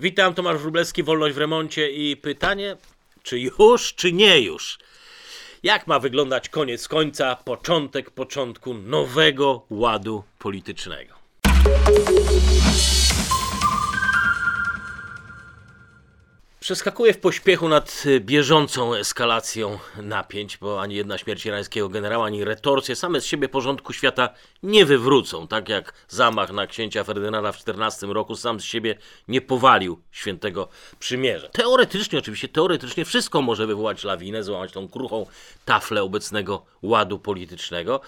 Witam, Tomasz Wróblewski, Wolność w remoncie i pytanie, czy już, czy nie już? Jak ma wyglądać koniec końca, początek początku nowego ładu politycznego? Przeskakuję w pośpiechu nad y, bieżącą eskalacją napięć, bo ani jedna śmierć irańskiego generała, ani retorsje same z siebie porządku świata nie wywrócą, tak jak zamach na księcia Ferdynanda w XIV roku sam z siebie nie powalił świętego przymierza. Teoretycznie, oczywiście, teoretycznie wszystko może wywołać lawinę, złamać tą kruchą taflę obecnego ładu politycznego,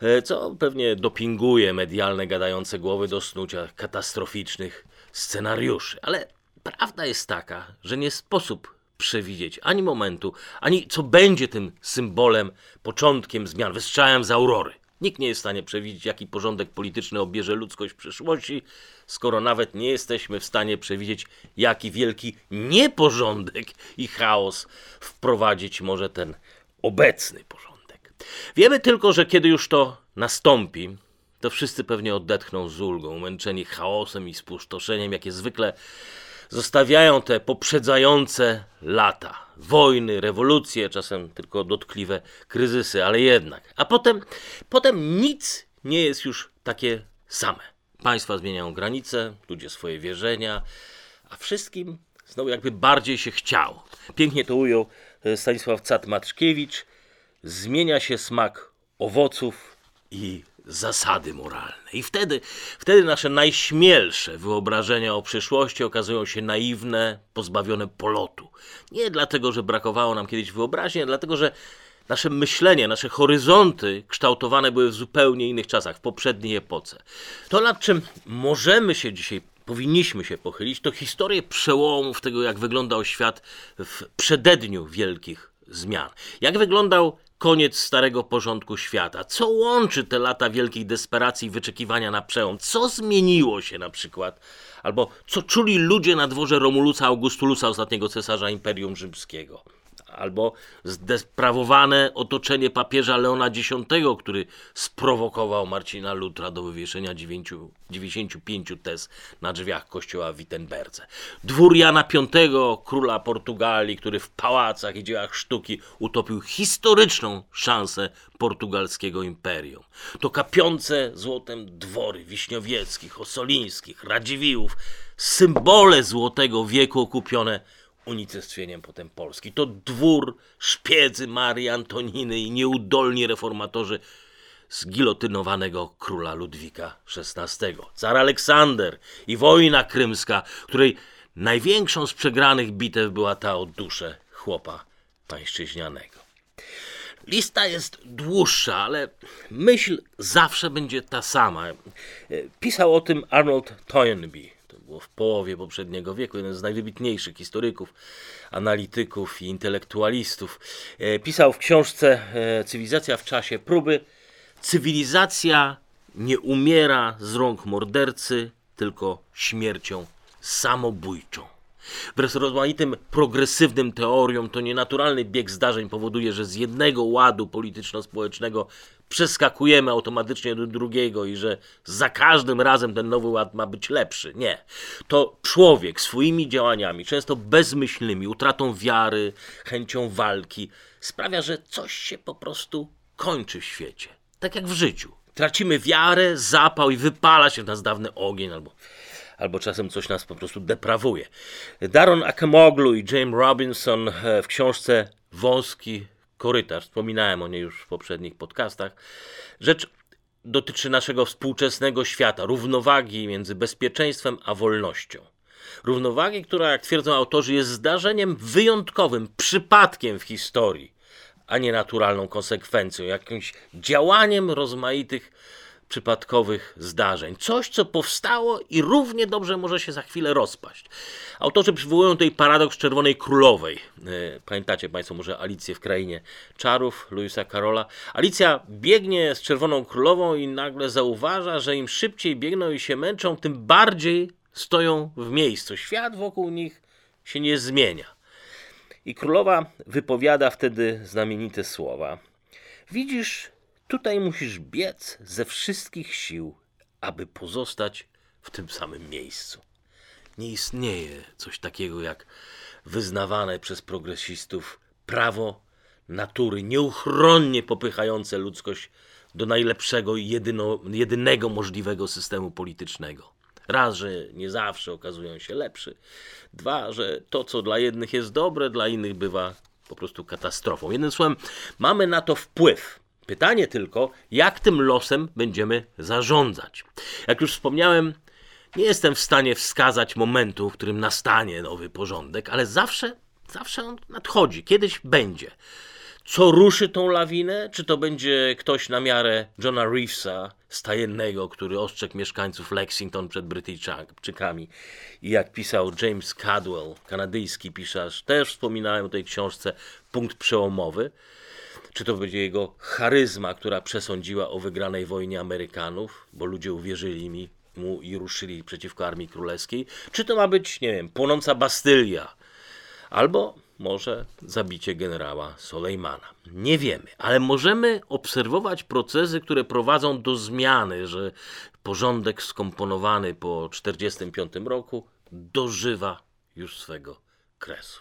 e, co pewnie dopinguje medialne gadające głowy do snucia katastroficznych scenariuszy. Ale Prawda jest taka, że nie sposób przewidzieć ani momentu, ani co będzie tym symbolem, początkiem zmian, wystrzałem z aurory. Nikt nie jest w stanie przewidzieć, jaki porządek polityczny obierze ludzkość w przyszłości, skoro nawet nie jesteśmy w stanie przewidzieć, jaki wielki nieporządek i chaos wprowadzić może ten obecny porządek. Wiemy tylko, że kiedy już to nastąpi, to wszyscy pewnie odetchną z ulgą, męczeni chaosem i spustoszeniem, jakie zwykle zostawiają te poprzedzające lata. Wojny, rewolucje, czasem tylko dotkliwe kryzysy, ale jednak. A potem, potem nic nie jest już takie same. Państwa zmieniają granice, ludzie swoje wierzenia, a wszystkim znowu jakby bardziej się chciało. Pięknie to ujął e, Stanisław Cat-Maczkiewicz. Zmienia się smak owoców i zasady moralne. I wtedy, wtedy nasze najśmielsze wyobrażenia o przyszłości okazują się naiwne, pozbawione polotu. Nie dlatego, że brakowało nam kiedyś wyobraźni, dlatego, że nasze myślenie, nasze horyzonty kształtowane były w zupełnie innych czasach, w poprzedniej epoce. To, nad czym możemy się dzisiaj powinniśmy się pochylić, to historię przełomów tego, jak wyglądał świat w przededniu wielkich zmian. Jak wyglądał koniec starego porządku świata? Co łączy te lata wielkiej desperacji i wyczekiwania na przełom? Co zmieniło się na przykład? Albo co czuli ludzie na dworze Romulusa Augustulusa, ostatniego cesarza Imperium Rzymskiego? Albo zdesprawowane otoczenie papieża Leona X, który sprowokował Marcina Lutra do wywieszenia 95 tez na drzwiach kościoła w Wittenberdze. Dwór Jana V, króla Portugalii, który w pałacach i dziełach sztuki utopił historyczną szansę portugalskiego imperium. To kapiące złotem dwory wiśniowieckich, osolińskich, radziwiłów, symbole złotego wieku okupione unicestwieniem potem Polski. To dwór szpiedzy Marii Antoniny i nieudolni reformatorzy zgilotynowanego króla Ludwika XVI. Car Aleksander i wojna krymska, której największą z przegranych bitew była ta o duszę chłopa pańszczyźnianego. Lista jest dłuższa, ale myśl zawsze będzie ta sama. Pisał o tym Arnold Toynbee było w połowie poprzedniego wieku, jeden z najwybitniejszych historyków, analityków i intelektualistów. E, pisał w książce e, Cywilizacja w czasie próby: Cywilizacja nie umiera z rąk mordercy, tylko śmiercią samobójczą. Wbrew rozmaitym progresywnym teoriom, to nienaturalny bieg zdarzeń powoduje, że z jednego ładu polityczno-społecznego przeskakujemy automatycznie do drugiego i że za każdym razem ten nowy ład ma być lepszy. Nie. To człowiek swoimi działaniami, często bezmyślnymi, utratą wiary, chęcią walki, sprawia, że coś się po prostu kończy w świecie. Tak jak w życiu. Tracimy wiarę, zapał i wypala się w nas dawny ogień albo albo czasem coś nas po prostu deprawuje. Daron Akemoglu i James Robinson e, w książce Wąski korytarz, wspominałem o niej już w poprzednich podcastach, rzecz dotyczy naszego współczesnego świata, równowagi między bezpieczeństwem a wolnością. Równowagi, która, jak twierdzą autorzy, jest zdarzeniem wyjątkowym, przypadkiem w historii, a nie naturalną konsekwencją, jakimś działaniem rozmaitych przypadkowych zdarzeń. Coś, co powstało i równie dobrze może się za chwilę rozpaść. Autorzy przywołują tutaj paradoks Czerwonej Królowej. E, pamiętacie Państwo może Alicję w Krainie Czarów, Louisa Carola. Alicja biegnie z Czerwoną Królową i nagle zauważa, że im szybciej biegną i się męczą, tym bardziej stoją w miejscu. Świat wokół nich się nie zmienia. I królowa wypowiada wtedy znamienite słowa. Widzisz, Tutaj musisz biec ze wszystkich sił, aby pozostać w tym samym miejscu. Nie istnieje coś takiego jak wyznawane przez progresistów prawo natury, nieuchronnie popychające ludzkość do najlepszego i jedyno, jedynego możliwego systemu politycznego. Raz, że nie zawsze okazują się lepszy. Dwa, że to, co dla jednych jest dobre, dla innych bywa po prostu katastrofą. Jednym słowem, mamy na to wpływ. Pytanie tylko, jak tym losem będziemy zarządzać. Jak już wspomniałem, nie jestem w stanie wskazać momentu, w którym nastanie nowy porządek, ale zawsze, zawsze on nadchodzi, kiedyś będzie. Co ruszy tą lawinę? Czy to będzie ktoś na miarę Johna Reevesa, stajennego, który ostrzegł mieszkańców Lexington przed Brytyjczykami? I jak pisał James Cadwell, kanadyjski pisarz, też wspominałem o tej książce, punkt przełomowy. Czy to będzie jego charyzma, która przesądziła o wygranej wojnie Amerykanów, bo ludzie uwierzyli mi, mu i ruszyli przeciwko Armii Królewskiej? Czy to ma być, nie wiem, płonąca Bastylia? Albo może zabicie generała Soleimana. Nie wiemy, ale możemy obserwować procesy, które prowadzą do zmiany, że porządek skomponowany po 1945 roku dożywa już swego kresu.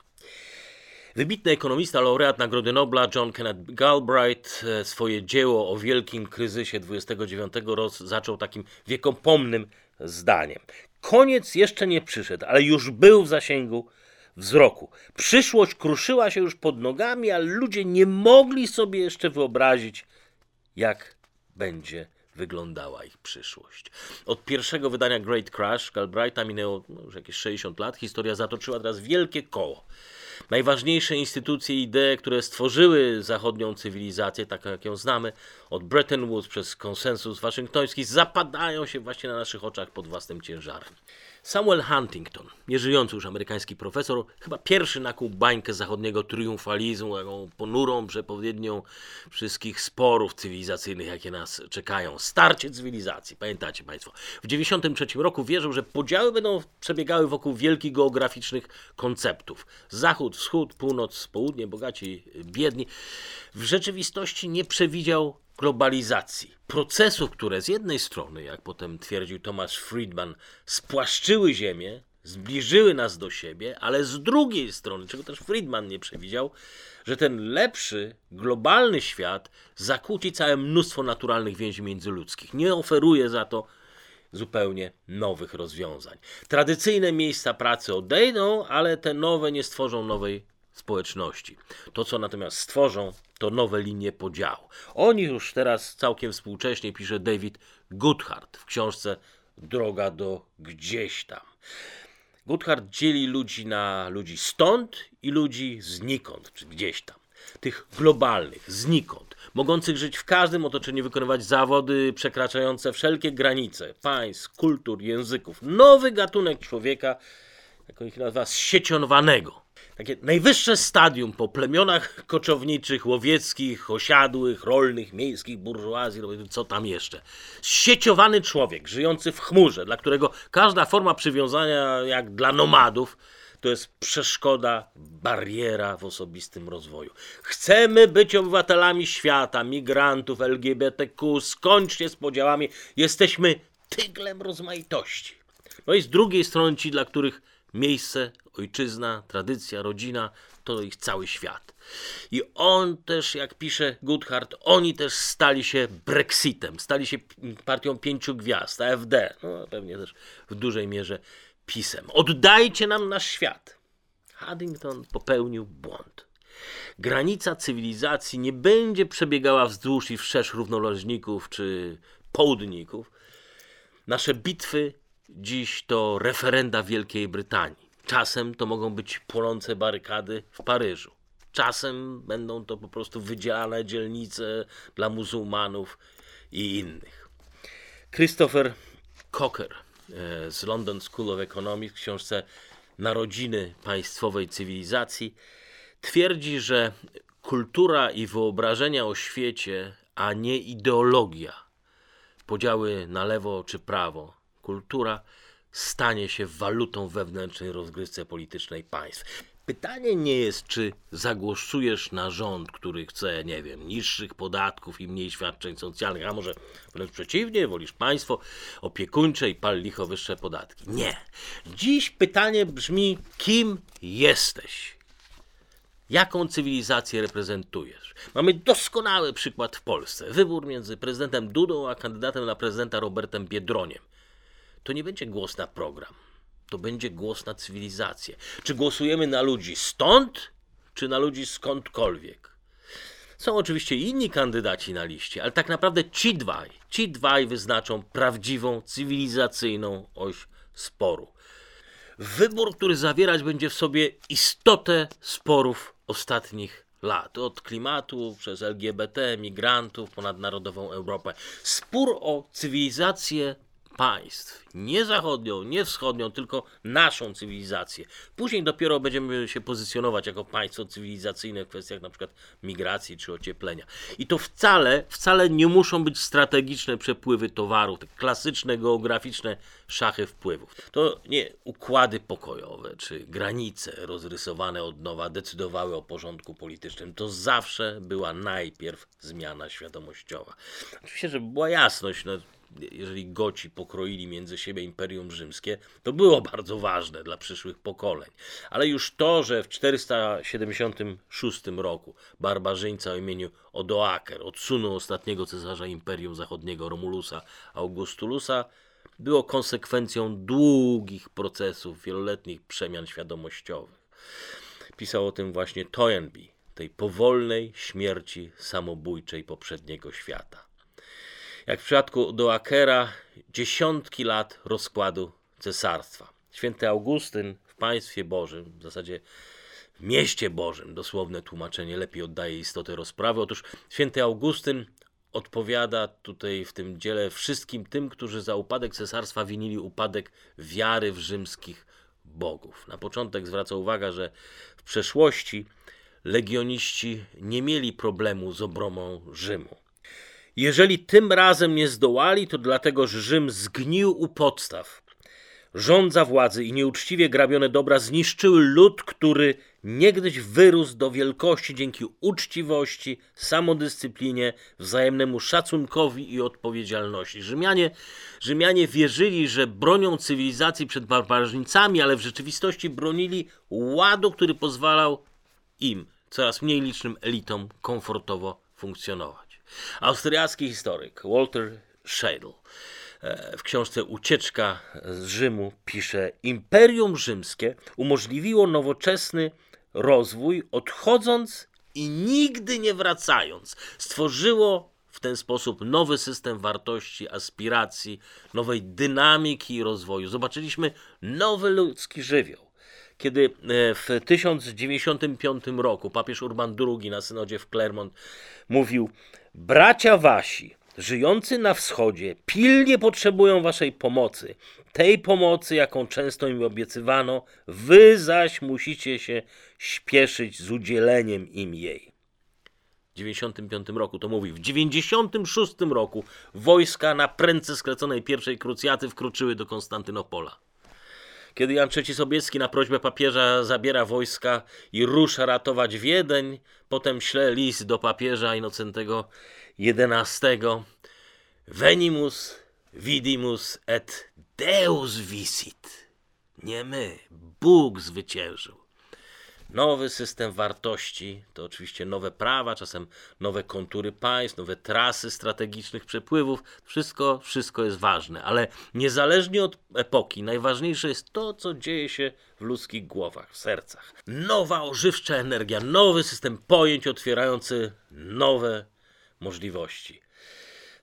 Wybitny ekonomista, laureat Nagrody Nobla John Kenneth Galbraith e, swoje dzieło o wielkim kryzysie 29 roku zaczął takim wiekopomnym zdaniem. Koniec jeszcze nie przyszedł, ale już był w zasięgu wzroku. Przyszłość kruszyła się już pod nogami, ale ludzie nie mogli sobie jeszcze wyobrazić, jak będzie wyglądała ich przyszłość. Od pierwszego wydania Great Crash Galbraitha minęło no, już jakieś 60 lat. Historia zatoczyła teraz wielkie koło. Najważniejsze instytucje i idee, które stworzyły zachodnią cywilizację, taką jak ją znamy, od Bretton Woods przez konsensus waszyngtoński, zapadają się właśnie na naszych oczach pod własnym ciężarem. Samuel Huntington, nieżyjący już amerykański profesor, chyba pierwszy nakuł bańkę zachodniego triumfalizmu, taką ponurą przepowiednią wszystkich sporów cywilizacyjnych, jakie nas czekają. Starcie cywilizacji, pamiętacie Państwo. W 1993 roku wierzył, że podziały będą przebiegały wokół wielkich geograficznych konceptów. Zachód, wschód, północ, południe, bogaci, biedni. W rzeczywistości nie przewidział globalizacji, procesów, które z jednej strony, jak potem twierdził Thomas Friedman, spłaszczyły Ziemię, zbliżyły nas do siebie, ale z drugiej strony, czego też Friedman nie przewidział, że ten lepszy, globalny świat zakłóci całe mnóstwo naturalnych więzi międzyludzkich. Nie oferuje za to zupełnie nowych rozwiązań. Tradycyjne miejsca pracy odejdą, ale te nowe nie stworzą nowej społeczności. To, co natomiast stworzą, to nowe linie podziału. Oni już teraz całkiem współcześnie pisze David Goodhart w książce Droga do gdzieś tam. Goodhart dzieli ludzi na ludzi stąd i ludzi znikąd, czy gdzieś tam. Tych globalnych, znikąd, mogących żyć w każdym otoczeniu, wykonywać zawody przekraczające wszelkie granice państw, kultur, języków. Nowy gatunek człowieka, jak ich nazywa, zsiecionowanego takie najwyższe stadium po plemionach koczowniczych, łowieckich, osiadłych, rolnych, miejskich, burżuazji, co tam jeszcze. Sieciowany człowiek, żyjący w chmurze, dla którego każda forma przywiązania, jak dla nomadów, to jest przeszkoda, bariera w osobistym rozwoju. Chcemy być obywatelami świata, migrantów, LGBTQ, skończcie z podziałami, jesteśmy tyglem rozmaitości. No i z drugiej strony ci, dla których miejsce ojczyzna, tradycja, rodzina to ich cały świat. I on też, jak pisze Goodhart, oni też stali się Brexitem, stali się partią pięciu gwiazd, AfD, no pewnie też w dużej mierze pisem. Oddajcie nam nasz świat. Haddington popełnił błąd. Granica cywilizacji nie będzie przebiegała wzdłuż i wszerz równoleżników czy południków. Nasze bitwy dziś to referenda Wielkiej Brytanii. Czasem to mogą być płonące barykady w Paryżu. Czasem będą to po prostu wydzielane dzielnice dla muzułmanów i innych. Christopher Cocker z London School of Economics w książce Narodziny państwowej cywilizacji twierdzi, że kultura i wyobrażenia o świecie, a nie ideologia, podziały na lewo czy prawo, kultura stanie się walutą wewnętrznej rozgrywce politycznej państw. Pytanie nie jest, czy zagłosujesz na rząd, który chce, nie wiem, niższych podatków i mniej świadczeń socjalnych, a może wręcz przeciwnie, wolisz państwo opiekuńcze i pal licho wyższe podatki. Nie. Dziś pytanie brzmi, kim jesteś? Jaką cywilizację reprezentujesz? Mamy doskonały przykład w Polsce. Wybór między prezydentem Dudą a kandydatem na prezydenta Robertem Biedroniem. To nie będzie głos na program to będzie głos na cywilizację. Czy głosujemy na ludzi stąd, czy na ludzi skądkolwiek? Są oczywiście inni kandydaci na liście, ale tak naprawdę ci dwaj, ci dwaj wyznaczą prawdziwą, cywilizacyjną oś sporu. Wybór, który zawierać będzie w sobie istotę sporów ostatnich lat. Od klimatu, przez LGBT, migrantów, ponadnarodową Europę. Spór o cywilizację państw, nie zachodnią, nie wschodnią, tylko naszą cywilizację. Później dopiero będziemy się pozycjonować jako państwo cywilizacyjne w kwestiach na przykład migracji czy ocieplenia. I to wcale, wcale nie muszą być strategiczne przepływy towarów, te klasyczne geograficzne szachy wpływów. To nie układy pokojowe czy granice rozrysowane od nowa decydowały o porządku politycznym. To zawsze była najpierw zmiana świadomościowa. Oczywiście, żeby była jasność, no, jeżeli Goci pokroili między siebie Imperium Rzymskie, to było bardzo ważne dla przyszłych pokoleń. Ale już to, że w 476 roku barbarzyńca o imieniu Odoaker odsunął ostatniego cesarza Imperium Zachodniego Romulusa Augustulusa, było konsekwencją długich procesów, wieloletnich przemian świadomościowych. Pisał o tym właśnie Toynbee, tej powolnej śmierci samobójczej poprzedniego świata jak w przypadku Doakera, dziesiątki lat rozkładu cesarstwa. Święty Augustyn w państwie Bożym, w zasadzie w mieście Bożym, dosłowne tłumaczenie lepiej oddaje istotę rozprawy. Otóż święty Augustyn odpowiada tutaj w tym dziele wszystkim tym, którzy za upadek cesarstwa winili upadek wiary w rzymskich bogów. Na początek zwraca uwagę, że w przeszłości legioniści nie mieli problemu z obromą Rzymu. Jeżeli tym razem nie zdołali, to dlatego, że Rzym zgnił u podstaw. Rządza władzy i nieuczciwie grabione dobra zniszczyły lud, który niegdyś wyrósł do wielkości dzięki uczciwości, samodyscyplinie, wzajemnemu szacunkowi i odpowiedzialności. Rzymianie, Rzymianie wierzyli, że bronią cywilizacji przed barbarzyńcami, ale w rzeczywistości bronili ładu, który pozwalał im, coraz mniej licznym elitom, komfortowo funkcjonować. Austriacki historyk Walter Scheidel e, w książce Ucieczka z Rzymu pisze: Imperium Rzymskie umożliwiło nowoczesny rozwój, odchodząc i nigdy nie wracając. Stworzyło w ten sposób nowy system wartości, aspiracji, nowej dynamiki i rozwoju. Zobaczyliśmy nowy ludzki żywioł kiedy e, w 1095 roku papież Urban II na synodzie w Clermont mówił: Bracia wasi, żyjący na wschodzie, pilnie potrzebują waszej pomocy. Tej pomocy, jaką często im obiecywano, wy zaś musicie się śpieszyć z udzieleniem im jej. W 95 roku to mówi. W 96 roku wojska na prędce skleconej pierwszej krucjaty wkroczyły do Konstantynopola. Kiedy Jan III Sobieski na prośbę papieża zabiera wojska i rusza ratować Wiedeń, potem śle list do papieża Inocentego XI. Venimus, vidimus et Deus visit. Nie my, Bóg zwyciężył nowy system wartości, to oczywiście nowe prawa, czasem nowe kontury państw, nowe trasy strategicznych przepływów. Wszystko, wszystko jest ważne, ale niezależnie od epoki, najważniejsze jest to, co dzieje się w ludzkich głowach, w sercach. Nowa ożywcza energia, nowy system pojęć otwierający nowe możliwości.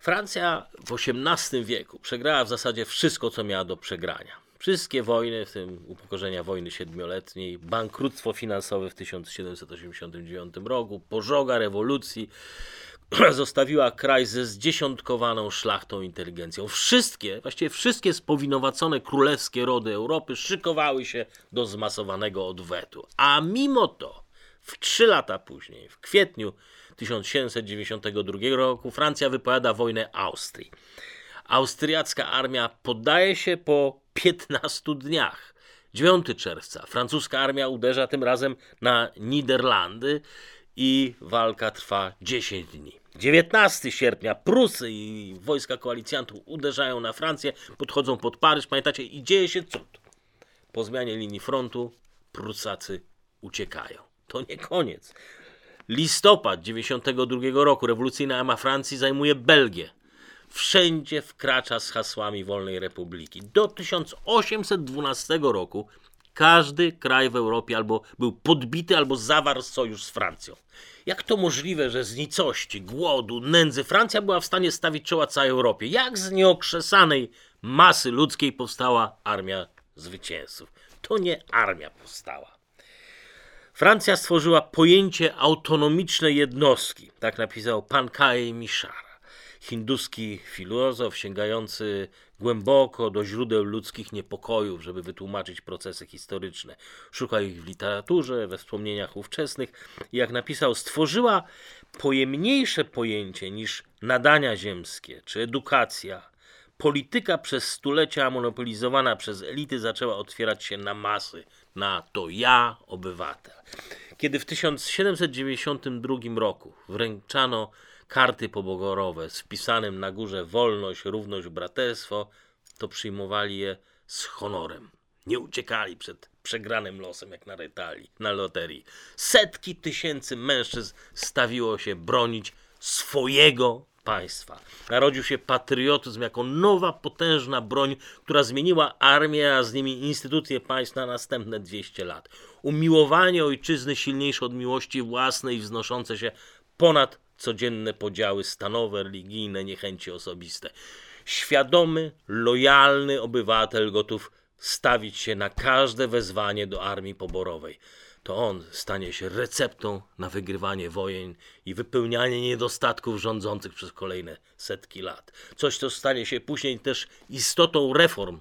Francja w XVIII wieku przegrała w zasadzie wszystko, co miała do przegrania. Wszystkie wojny, w tym upokorzenia wojny siedmioletniej, bankructwo finansowe w 1789 roku, pożoga rewolucji, zostawiła kraj ze zdziesiątkowaną szlachtą inteligencją. Wszystkie, właściwie wszystkie spowinowacone królewskie rody Europy szykowały się do zmasowanego odwetu. A mimo to, w trzy lata później, w kwietniu 1792 roku, Francja wypowiada wojnę Austrii. Austriacka armia podaje się po 15 dniach. 9 czerwca. Francuska armia uderza tym razem na Niderlandy i walka trwa 10 dni. 19 sierpnia Prusy i wojska koalicjantów uderzają na Francję, podchodzą pod Paryż, pamiętacie, i dzieje się cud. Po zmianie linii frontu Prusacy uciekają. To nie koniec. Listopad 92 roku rewolucyjna armia Francji zajmuje Belgię. Wszędzie wkracza z hasłami Wolnej Republiki. Do 1812 roku każdy kraj w Europie albo był podbity, albo zawarł sojusz z Francją. Jak to możliwe, że z nicości, głodu, nędzy Francja była w stanie stawić czoła całej Europie? Jak z nieokrzesanej masy ludzkiej powstała armia zwycięzców? To nie armia powstała. Francja stworzyła pojęcie autonomicznej jednostki, tak napisał Pankaj Mishara, hinduski filozof sięgający głęboko do źródeł ludzkich niepokojów, żeby wytłumaczyć procesy historyczne. Szuka ich w literaturze, we wspomnieniach ówczesnych i jak napisał, stworzyła pojemniejsze pojęcie niż nadania ziemskie czy edukacja. Polityka przez stulecia monopolizowana przez elity zaczęła otwierać się na masy, na to ja, obywatel. Kiedy w 1792 roku wręczano karty pobogorowe z wpisanym na górze wolność, równość, braterstwo, to przyjmowali je z honorem. Nie uciekali przed przegranym losem, jak na, retali, na loterii. Setki tysięcy mężczyzn stawiło się bronić swojego państwa. Narodził się patriotyzm jako nowa, potężna broń, która zmieniła armię, a z nimi instytucje państw na następne 200 lat. Umiłowanie ojczyzny silniejsze od miłości własnej, wznoszące się ponad codzienne podziały stanowe, religijne, niechęci osobiste. Świadomy, lojalny obywatel gotów stawić się na każde wezwanie do armii poborowej. To on stanie się receptą na wygrywanie wojen i wypełnianie niedostatków rządzących przez kolejne setki lat. Coś, co stanie się później też istotą reform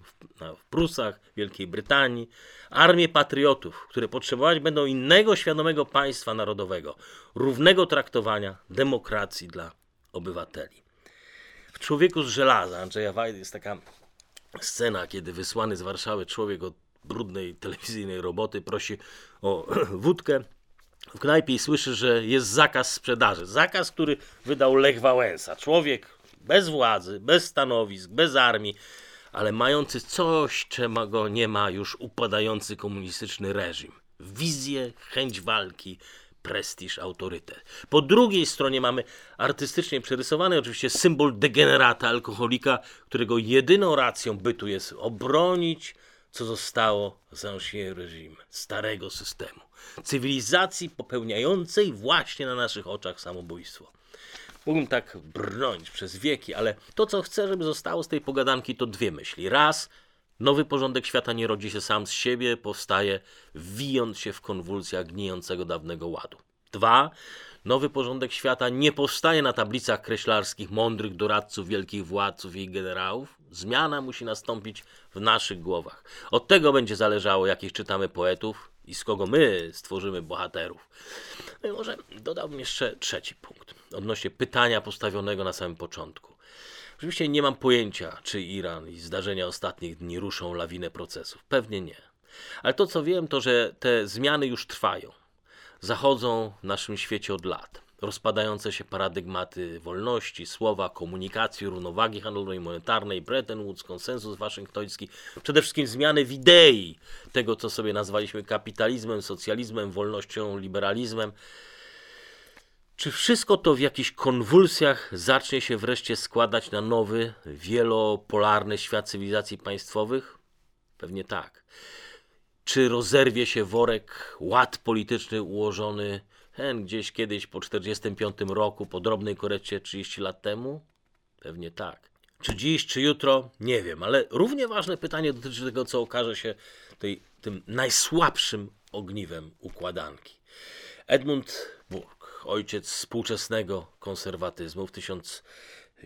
w Prusach, Wielkiej Brytanii. Armie patriotów, które potrzebować będą innego świadomego państwa narodowego, równego traktowania, demokracji dla obywateli. W Człowieku z żelaza Andrzeja Wajdy jest taka scena, kiedy wysłany z Warszawy człowiek od brudnej telewizyjnej roboty prosi o wódkę w knajpie i słyszy, że jest zakaz sprzedaży. Zakaz, który wydał Lech Wałęsa. Człowiek bez władzy, bez stanowisk, bez armii, ale mający coś, czego nie ma już upadający komunistyczny reżim. Wizję, chęć walki, prestiż, autorytet. Po drugiej stronie mamy artystycznie przerysowany oczywiście symbol degenerata, alkoholika, którego jedyną racją bytu jest obronić co zostało z ancien reżim, starego systemu, cywilizacji popełniającej właśnie na naszych oczach samobójstwo. Mógłbym tak brnąć przez wieki, ale to, co chcę, żeby zostało z tej pogadanki, to dwie myśli. Raz, nowy porządek świata nie rodzi się sam z siebie, powstaje wijąc się w konwulsjach gnijącego dawnego ładu. Dwa, nowy porządek świata nie powstaje na tablicach kreślarskich mądrych doradców, wielkich władców i generałów. Zmiana musi nastąpić w naszych głowach. Od tego będzie zależało, jakich czytamy poetów i z kogo my stworzymy bohaterów. No i może dodałbym jeszcze trzeci punkt odnośnie pytania postawionego na samym początku. Oczywiście nie mam pojęcia, czy Iran i zdarzenia ostatnich dni ruszą lawinę procesów. Pewnie nie. Ale to, co wiem, to że te zmiany już trwają zachodzą w naszym świecie od lat. Rozpadające się paradygmaty wolności, słowa, komunikacji, równowagi handlowej, monetarnej, Bretton Woods, konsensus waszyngtoński, przede wszystkim zmiany w idei tego, co sobie nazwaliśmy kapitalizmem, socjalizmem, wolnością, liberalizmem. Czy wszystko to w jakichś konwulsjach zacznie się wreszcie składać na nowy, wielopolarny świat cywilizacji państwowych? Pewnie tak. Czy rozerwie się worek, ład polityczny ułożony hen gdzieś kiedyś po 45 roku, po drobnej korekcie 30 lat temu? Pewnie tak. Czy dziś, czy jutro? Nie wiem, ale równie ważne pytanie dotyczy tego, co okaże się tej, tym najsłabszym ogniwem układanki. Edmund Burke, ojciec współczesnego konserwatyzmu w 1000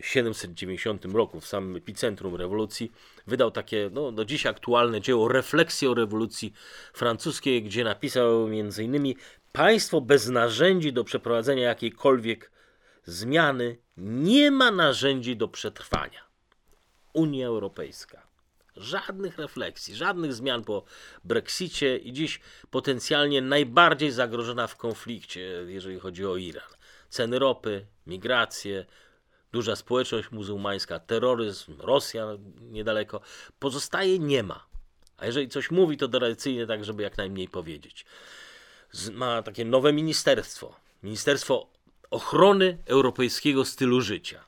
790 roku, w samym epicentrum rewolucji, wydał takie no, do dziś aktualne dzieło Refleksje o rewolucji francuskiej, gdzie napisał m.in. Państwo bez narzędzi do przeprowadzenia jakiejkolwiek zmiany nie ma narzędzi do przetrwania. Unia Europejska. Żadnych refleksji, żadnych zmian po Brexicie i dziś potencjalnie najbardziej zagrożona w konflikcie, jeżeli chodzi o Iran. Ceny ropy, migracje, duża społeczność muzułmańska, terroryzm, Rosja niedaleko. Pozostaje nie ma. A jeżeli coś mówi, to tradycyjnie tak, żeby jak najmniej powiedzieć. Ma takie nowe ministerstwo. Ministerstwo Ochrony Europejskiego Stylu Życia.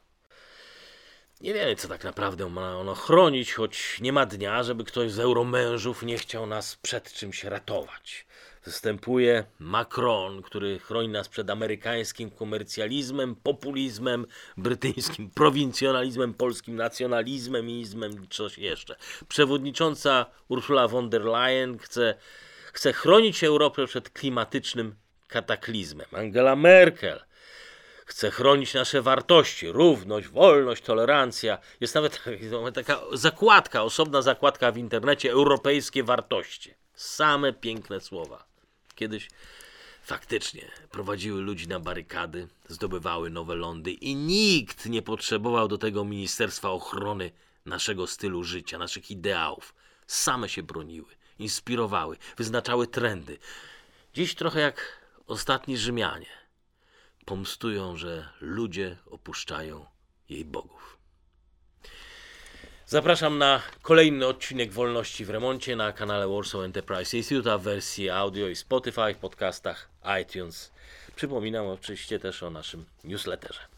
Nie wiemy, co tak naprawdę ma ono chronić, choć nie ma dnia, żeby ktoś z euromężów nie chciał nas przed czymś ratować. Występuje Macron, który chroni nas przed amerykańskim komercjalizmem, populizmem, brytyjskim prowincjonalizmem, polskim nacjonalizmem i izmem, coś jeszcze. Przewodnicząca Ursula von der Leyen chce, chce chronić Europę przed klimatycznym kataklizmem. Angela Merkel chce chronić nasze wartości, równość, wolność, tolerancja. Jest nawet taka zakładka, osobna zakładka w internecie, europejskie wartości. Same piękne słowa. Kiedyś faktycznie prowadziły ludzi na barykady, zdobywały nowe lądy i nikt nie potrzebował do tego Ministerstwa Ochrony naszego stylu życia, naszych ideałów. Same się broniły, inspirowały, wyznaczały trendy. Dziś trochę jak ostatni Rzymianie pomstują, że ludzie opuszczają jej bogów. Zapraszam na kolejny odcinek Wolności w Remoncie na kanale Warsaw Enterprise Institute w wersji audio i Spotify, podcastach, iTunes. Przypominam oczywiście też o naszym newsletterze.